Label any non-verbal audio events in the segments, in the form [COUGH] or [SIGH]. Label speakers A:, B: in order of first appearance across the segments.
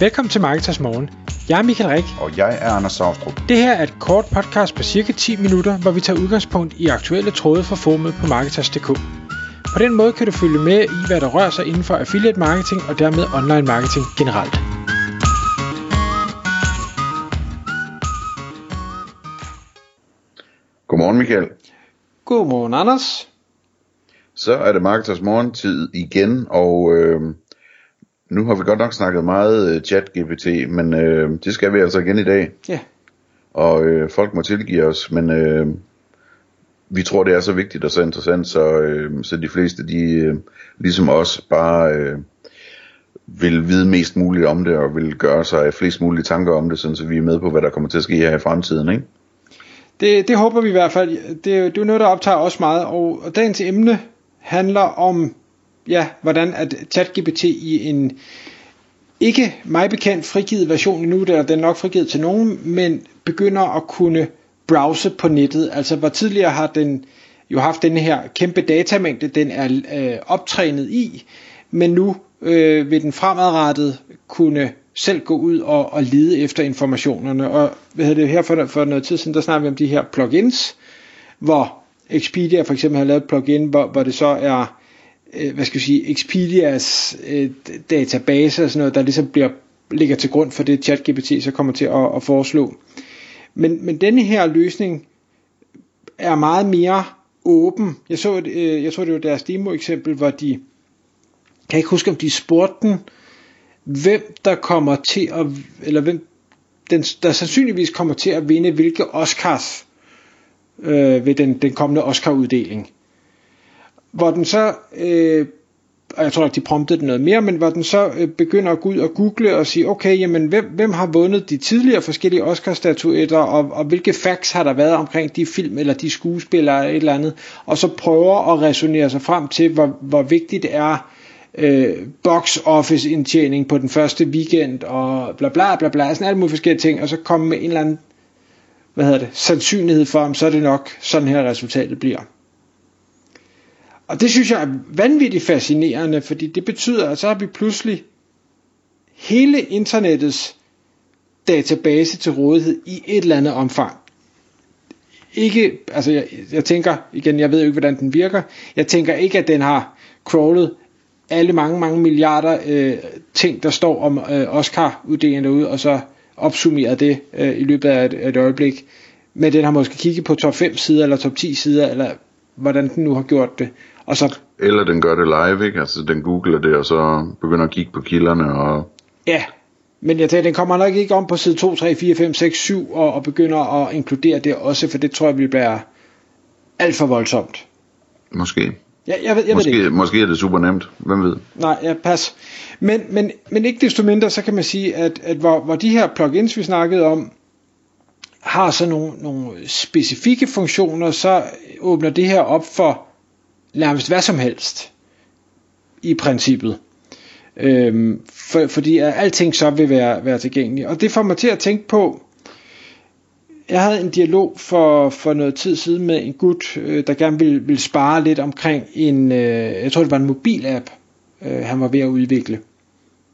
A: Velkommen til Marketers Morgen. Jeg er Michael Rik.
B: Og jeg er Anders Saustrup.
A: Det her er et kort podcast på cirka 10 minutter, hvor vi tager udgangspunkt i aktuelle tråde fra formet på Marketers.dk. På den måde kan du følge med i, hvad der rører sig inden for affiliate marketing og dermed online marketing generelt.
B: Godmorgen Michael.
A: Godmorgen Anders.
B: Så er det Marketers morgentid igen, og øh, nu har vi godt nok snakket meget øh, chat-GPT, men øh, det skal vi altså igen i dag.
A: Ja.
B: Og øh, folk må tilgive os, men øh, vi tror det er så vigtigt og så interessant, så, øh, så de fleste de øh, ligesom os bare øh, vil vide mest muligt om det, og vil gøre sig flest mulige tanker om det, sådan så vi er med på, hvad der kommer til at ske her i fremtiden, ikke?
A: Det, det håber vi i hvert fald. Det, det er jo noget, der optager os meget, og, og dagens emne handler om, ja, hvordan at ChatGPT i en ikke mig bekendt frigivet version endnu, der den er nok frigivet til nogen, men begynder at kunne browse på nettet. Altså hvor tidligere har den jo haft den her kæmpe datamængde, den er øh, optrænet i, men nu øh, vil den fremadrettet kunne selv gå ud og, og lede efter informationerne. Og hvad hedder det, her for, for noget tid siden, der snakker vi om de her plugins, hvor Expedia for eksempel har lavet et plugin, hvor, hvor det så er, øh, hvad skal jeg sige, Expedias øh, database og sådan noget, der ligesom bliver, ligger til grund for det ChatGPT så kommer til at, at foreslå. Men, men denne her løsning er meget mere åben. Jeg så, øh, jeg tror det var deres demo eksempel, hvor de, kan ikke huske om de spurgte den, hvem der kommer til at, eller hvem den, der sandsynligvis kommer til at vinde hvilke Oscars øh, ved den, den kommende Oscar-uddeling. Hvor den så, øh, og jeg tror nok, de promptede den noget mere, men hvor den så øh, begynder at gå ud og google og sige, okay, jamen hvem, hvem har vundet de tidligere forskellige Oscar-statuetter, og, og hvilke facts har der været omkring de film eller de skuespillere eller et eller andet, og så prøver at resonere sig frem til, hvor, hvor vigtigt det er, øh, box office indtjening på den første weekend og bla bla bla bla, sådan alle mulige forskellige ting, og så komme med en eller anden hvad hedder det, sandsynlighed for, om så er det nok sådan her resultatet bliver. Og det synes jeg er vanvittigt fascinerende, fordi det betyder, at så har vi pludselig hele internettets database til rådighed i et eller andet omfang. Ikke, altså jeg, jeg tænker, igen, jeg ved jo ikke, hvordan den virker, jeg tænker ikke, at den har crawlet alle mange, mange milliarder øh, ting, der står om øh, Oscar-uddelingen derude, og så opsummeret det øh, i løbet af et, et øjeblik. Men den har måske kigget på top 5 sider, eller top 10 sider, eller hvordan den nu har gjort det. Og så,
B: Eller den gør det live, ikke? Altså den googler det, og så begynder at kigge på kilderne, og
A: ja, men jeg tænker, den kommer nok ikke om på side 2, 3, 4, 5, 6, 7, og, og begynder at inkludere det også, for det tror jeg vil blive alt for voldsomt.
B: måske.
A: Ja, jeg ved, jeg ved det
B: Måske,
A: ikke.
B: måske er det super nemt, hvem ved?
A: Nej, ja, pas. Men, men, men ikke desto mindre, så kan man sige, at, at hvor, hvor de her plugins, vi snakkede om, har så nogle, nogle specifikke funktioner, så åbner det her op for nærmest hvad som helst i princippet. Øhm, for, fordi at alting så vil være, være tilgængeligt. Og det får mig til at tænke på, jeg havde en dialog for, for noget tid siden med en gut, øh, der gerne ville, ville spare lidt omkring en, øh, jeg tror det var en mobilapp, øh, han var ved at udvikle.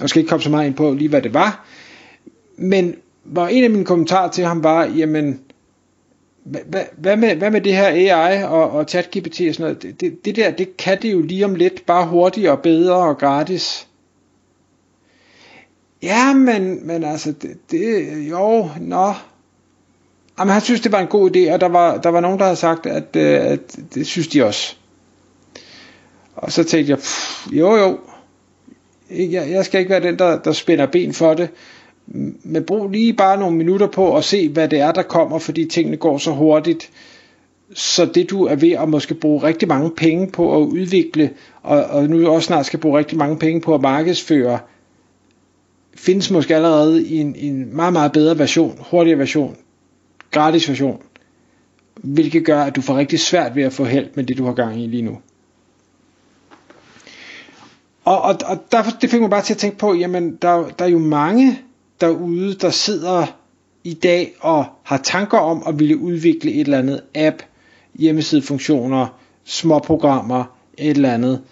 A: Jeg skal ikke komme så meget ind på lige hvad det var, men hvor en af mine kommentarer til ham var, jamen, hvad, hvad, med, hvad med det her AI og, og ChatGPT og sådan noget, det, det, det der, det kan det jo lige om lidt, bare hurtigere og bedre og gratis. Ja, men, men altså, det, det jo, nå, Jamen, han synes, det var en god idé, og der var, der var nogen, der havde sagt, at, øh, at det synes de også. Og så tænkte jeg, pff, jo jo, jeg, jeg skal ikke være den, der, der spænder ben for det, men brug lige bare nogle minutter på at se, hvad det er, der kommer, fordi tingene går så hurtigt. Så det du er ved at måske bruge rigtig mange penge på at udvikle, og, og nu også snart skal bruge rigtig mange penge på at markedsføre, findes måske allerede i en, en meget, meget bedre version, hurtigere version, gratis version, hvilket gør, at du får rigtig svært ved at få held med det, du har gang i lige nu. Og, og, og derfor, det fik mig bare til at tænke på, jamen, der, der er jo mange derude, der sidder i dag og har tanker om at ville udvikle et eller andet app, hjemmesidefunktioner, små programmer, et eller andet,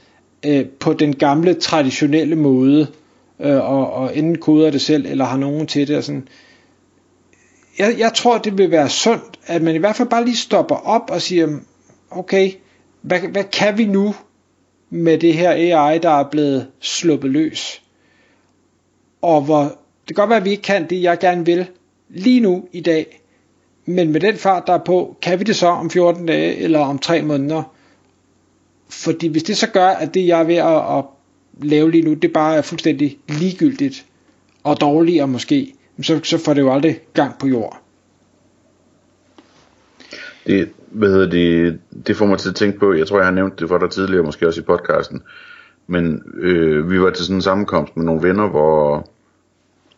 A: øh, på den gamle traditionelle måde, øh, og, og enten koder det selv, eller har nogen til det. Og sådan. Jeg, jeg tror, det vil være sundt, at man i hvert fald bare lige stopper op og siger, okay, hvad, hvad kan vi nu med det her AI, der er blevet sluppet løs? Og hvor, det kan godt være, at vi ikke kan det, jeg gerne vil lige nu i dag, men med den fart, der er på, kan vi det så om 14 dage eller om 3 måneder? Fordi hvis det så gør, at det jeg er ved at, at lave lige nu, det bare er fuldstændig ligegyldigt og dårligere måske, så, så får det jo aldrig gang på jord.
B: Det, hvad hedder det, det får mig til at tænke på, jeg tror jeg har nævnt det for dig tidligere, måske også i podcasten, men øh, vi var til sådan en sammenkomst med nogle venner, hvor,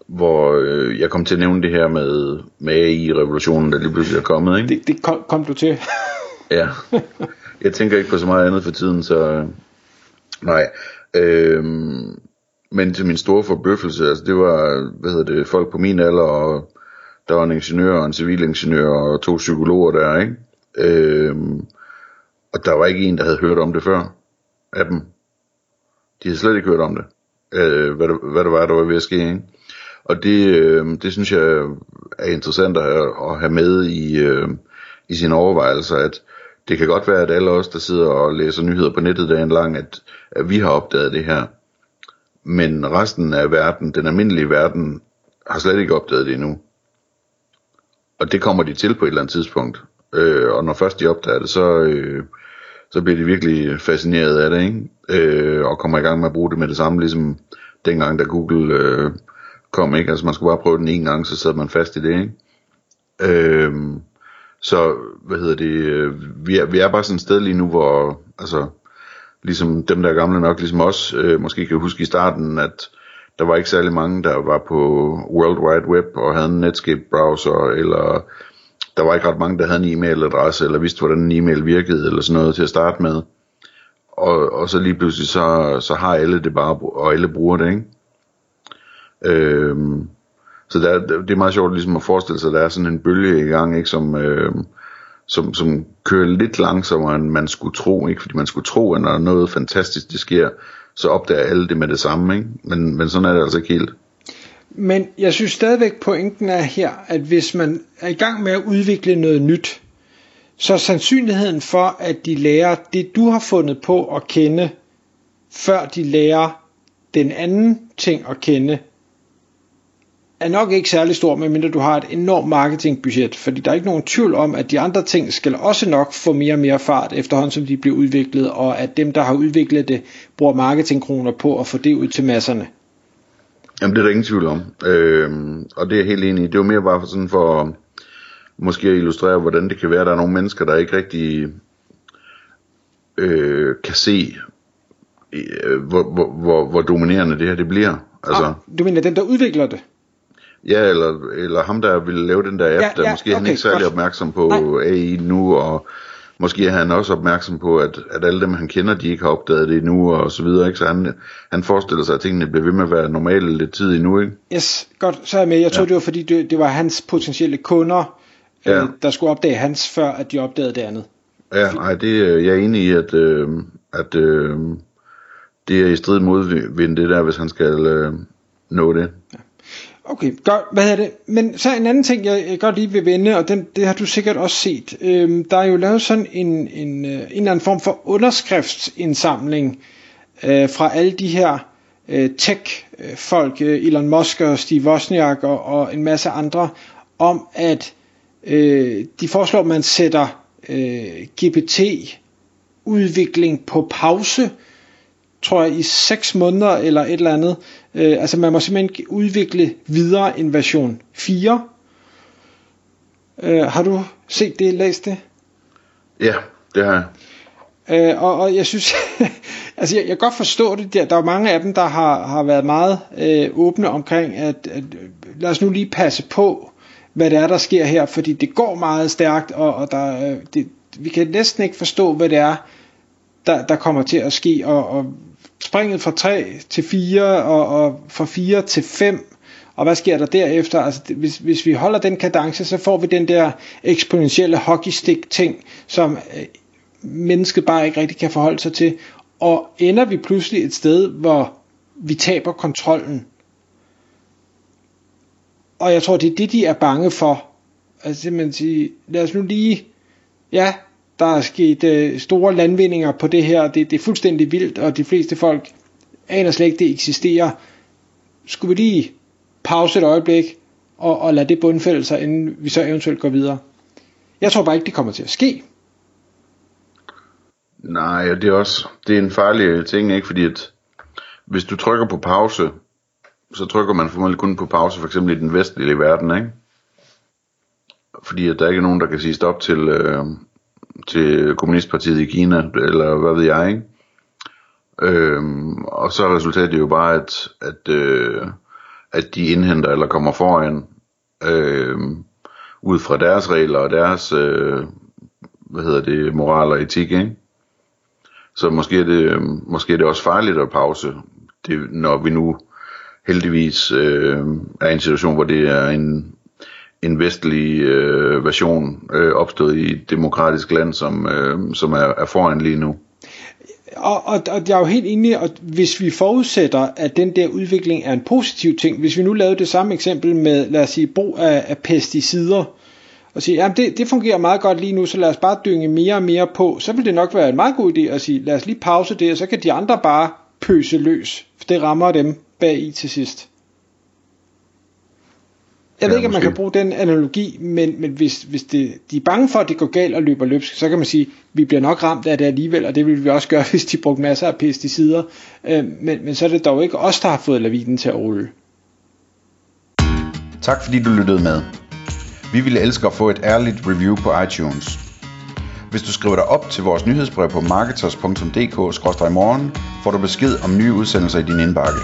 B: hvor øh, jeg kom til at nævne det her med, med AI-revolutionen, der lige pludselig er kommet. Ikke?
A: Det, det kom, kom du til.
B: ja, jeg tænker ikke på så meget andet for tiden, så øh, nej. Øh, men til min store forbøffelse, altså det var, hvad hedder det, folk på min alder, og der var en ingeniør og en civilingeniør og to psykologer der, ikke? Øhm, og der var ikke en, der havde hørt om det før af dem. De havde slet ikke hørt om det, øh, hvad, det hvad det var, der var ved at ske, ikke? Og det, øh, det synes jeg er interessant at, at have med i, øh, i sine overvejelser, at det kan godt være, at alle os, der sidder og læser nyheder på nettet dagen lang, at, at vi har opdaget det her. Men resten af verden, den almindelige verden, har slet ikke opdaget det endnu. Og det kommer de til på et eller andet tidspunkt. Øh, og når først de opdager det, så, øh, så bliver de virkelig fascineret af det, ikke? Øh, og kommer i gang med at bruge det med det samme, ligesom dengang, da Google øh, kom, ikke? Altså man skulle bare prøve den en gang, så sad man fast i det, ikke? Øhm, så, hvad hedder det, øh, vi er, vi er bare sådan et sted lige nu, hvor, altså, ligesom dem, der er gamle nok, ligesom os, øh, måske kan huske i starten, at der var ikke særlig mange, der var på World Wide Web og havde en Netscape browser, eller der var ikke ret mange, der havde en e-mailadresse, eller vidste, hvordan en e-mail virkede, eller sådan noget til at starte med. Og, og så lige pludselig, så, så har alle det bare, og alle bruger det, ikke? Øhm, så der, det er meget sjovt ligesom at forestille sig, at der er sådan en bølge i gang, ikke, som, øhm, som, som kører lidt langsommere, end man skulle tro, ikke? fordi man skulle tro, at når noget fantastisk det sker, så opdager alle det med det samme, ikke? Men, men sådan er det altså ikke helt.
A: Men jeg synes stadigvæk pointen er her, at hvis man er i gang med at udvikle noget nyt, så sandsynligheden for, at de lærer det, du har fundet på at kende, før de lærer den anden ting at kende, er nok ikke særlig stor, medmindre du har et enormt marketingbudget, fordi der er ikke nogen tvivl om, at de andre ting skal også nok få mere og mere fart efterhånden, som de bliver udviklet, og at dem, der har udviklet det, bruger marketingkroner på at få det ud til masserne.
B: Jamen det er der ingen tvivl om, øhm, og det er jeg helt enig i. Det er jo mere bare for sådan for måske at illustrere, hvordan det kan være, at der er nogle mennesker, der ikke rigtig øh, kan se, øh, hvor, hvor, hvor, hvor dominerende det her det bliver. Altså, ah,
A: du mener den, der udvikler det?
B: Ja, eller, eller ham, der ville lave den der app, ja, der ja, måske okay, han ikke særlig godt. opmærksom på Nej. AI nu, og måske er han også opmærksom på, at, at alle dem, han kender, de ikke har opdaget det endnu, og så videre, ikke? Så han, han forestiller sig, at tingene bliver ved med at være normale lidt tid endnu, ikke?
A: Yes, godt, så er jeg med. Jeg tror, ja. det var fordi, det, det var hans potentielle kunder, ja. øh, der skulle opdage hans, før at de opdagede det andet.
B: Ja, nej, det, jeg er enig i, at, øh, at øh, det er i strid modvind, det der, hvis han skal øh, nå det. Ja.
A: Okay, godt. Hvad er det? Men så en anden ting, jeg, godt lige vil vende, og den, det har du sikkert også set. Øhm, der er jo lavet sådan en, en, øh, en eller anden form for underskriftsindsamling øh, fra alle de her øh, tech-folk, øh, Elon Musk og Steve Wozniak og, og en masse andre, om at øh, de foreslår, at man sætter øh, GPT-udvikling på pause, tror jeg, i 6 måneder eller et eller andet. Øh, altså man må simpelthen udvikle videre en version 4. Øh, har du set det, læst det?
B: Ja, det har jeg.
A: Øh, og, og jeg synes, [LAUGHS] altså jeg, jeg kan godt forstå det der. Der er mange af dem, der har, har været meget øh, åbne omkring, at, at lad os nu lige passe på, hvad det er, der sker her, fordi det går meget stærkt, og, og der, øh, det, vi kan næsten ikke forstå, hvad det er, der, der kommer til at ske, og, og springet fra 3 til 4 og, og fra 4 til 5 og hvad sker der derefter? Altså, hvis, hvis vi holder den kadence, så får vi den der eksponentielle hockeystick ting, som øh, mennesket bare ikke rigtig kan forholde sig til. Og ender vi pludselig et sted, hvor vi taber kontrollen. Og jeg tror, det er det, de er bange for. Altså simpelthen sige, lad os nu lige, ja, der er sket øh, store landvindinger på det her, det, det er fuldstændig vildt, og de fleste folk aner slet ikke, det eksisterer. Skulle vi lige pause et øjeblik, og, og lade det bundfælde sig, inden vi så eventuelt går videre? Jeg tror bare ikke, det kommer til at ske.
B: Nej, det er også det er en farlig ting, ikke? Fordi at hvis du trykker på pause, så trykker man formodentlig kun på pause, for eksempel i den vestlige verden, ikke? Fordi at der ikke er nogen, der kan sige stop til, øh, til Kommunistpartiet i Kina, eller hvad ved jeg, ikke? Øhm, og så er resultatet jo bare, at, at, øh, at de indhenter eller kommer foran øh, ud fra deres regler og deres øh, hvad hedder det, moral og etik, ikke? Så måske er det, måske er det også farligt at pause, det, når vi nu heldigvis øh, er i en situation, hvor det er en, en vestlig øh, version øh, opstået i et demokratisk land, som, øh, som er, er foran lige nu.
A: Og, og, og jeg er jo helt enig, at hvis vi forudsætter, at den der udvikling er en positiv ting, hvis vi nu lavede det samme eksempel med, lad os sige, brug af, af pesticider, og sige, jamen det, det fungerer meget godt lige nu, så lad os bare dynge mere og mere på, så vil det nok være en meget god idé at sige, lad os lige pause det, og så kan de andre bare pøse løs, for det rammer dem bag i til sidst. Jeg ja, ved ikke, om man kan bruge den analogi, men, men hvis, hvis det, de er bange for, at det går galt og løber løbsk, så kan man sige, at vi bliver nok ramt af det alligevel, og det vil vi også gøre, [LAUGHS] hvis de brugte masser af pesticider. Øh, men, men så er det dog ikke os, der har fået lavinen til at rulle.
B: Tak fordi du lyttede med. Vi ville elske at få et ærligt review på iTunes. Hvis du skriver dig op til vores nyhedsbrev på marketers.dk-morgen, får du besked om nye udsendelser i din indbakke.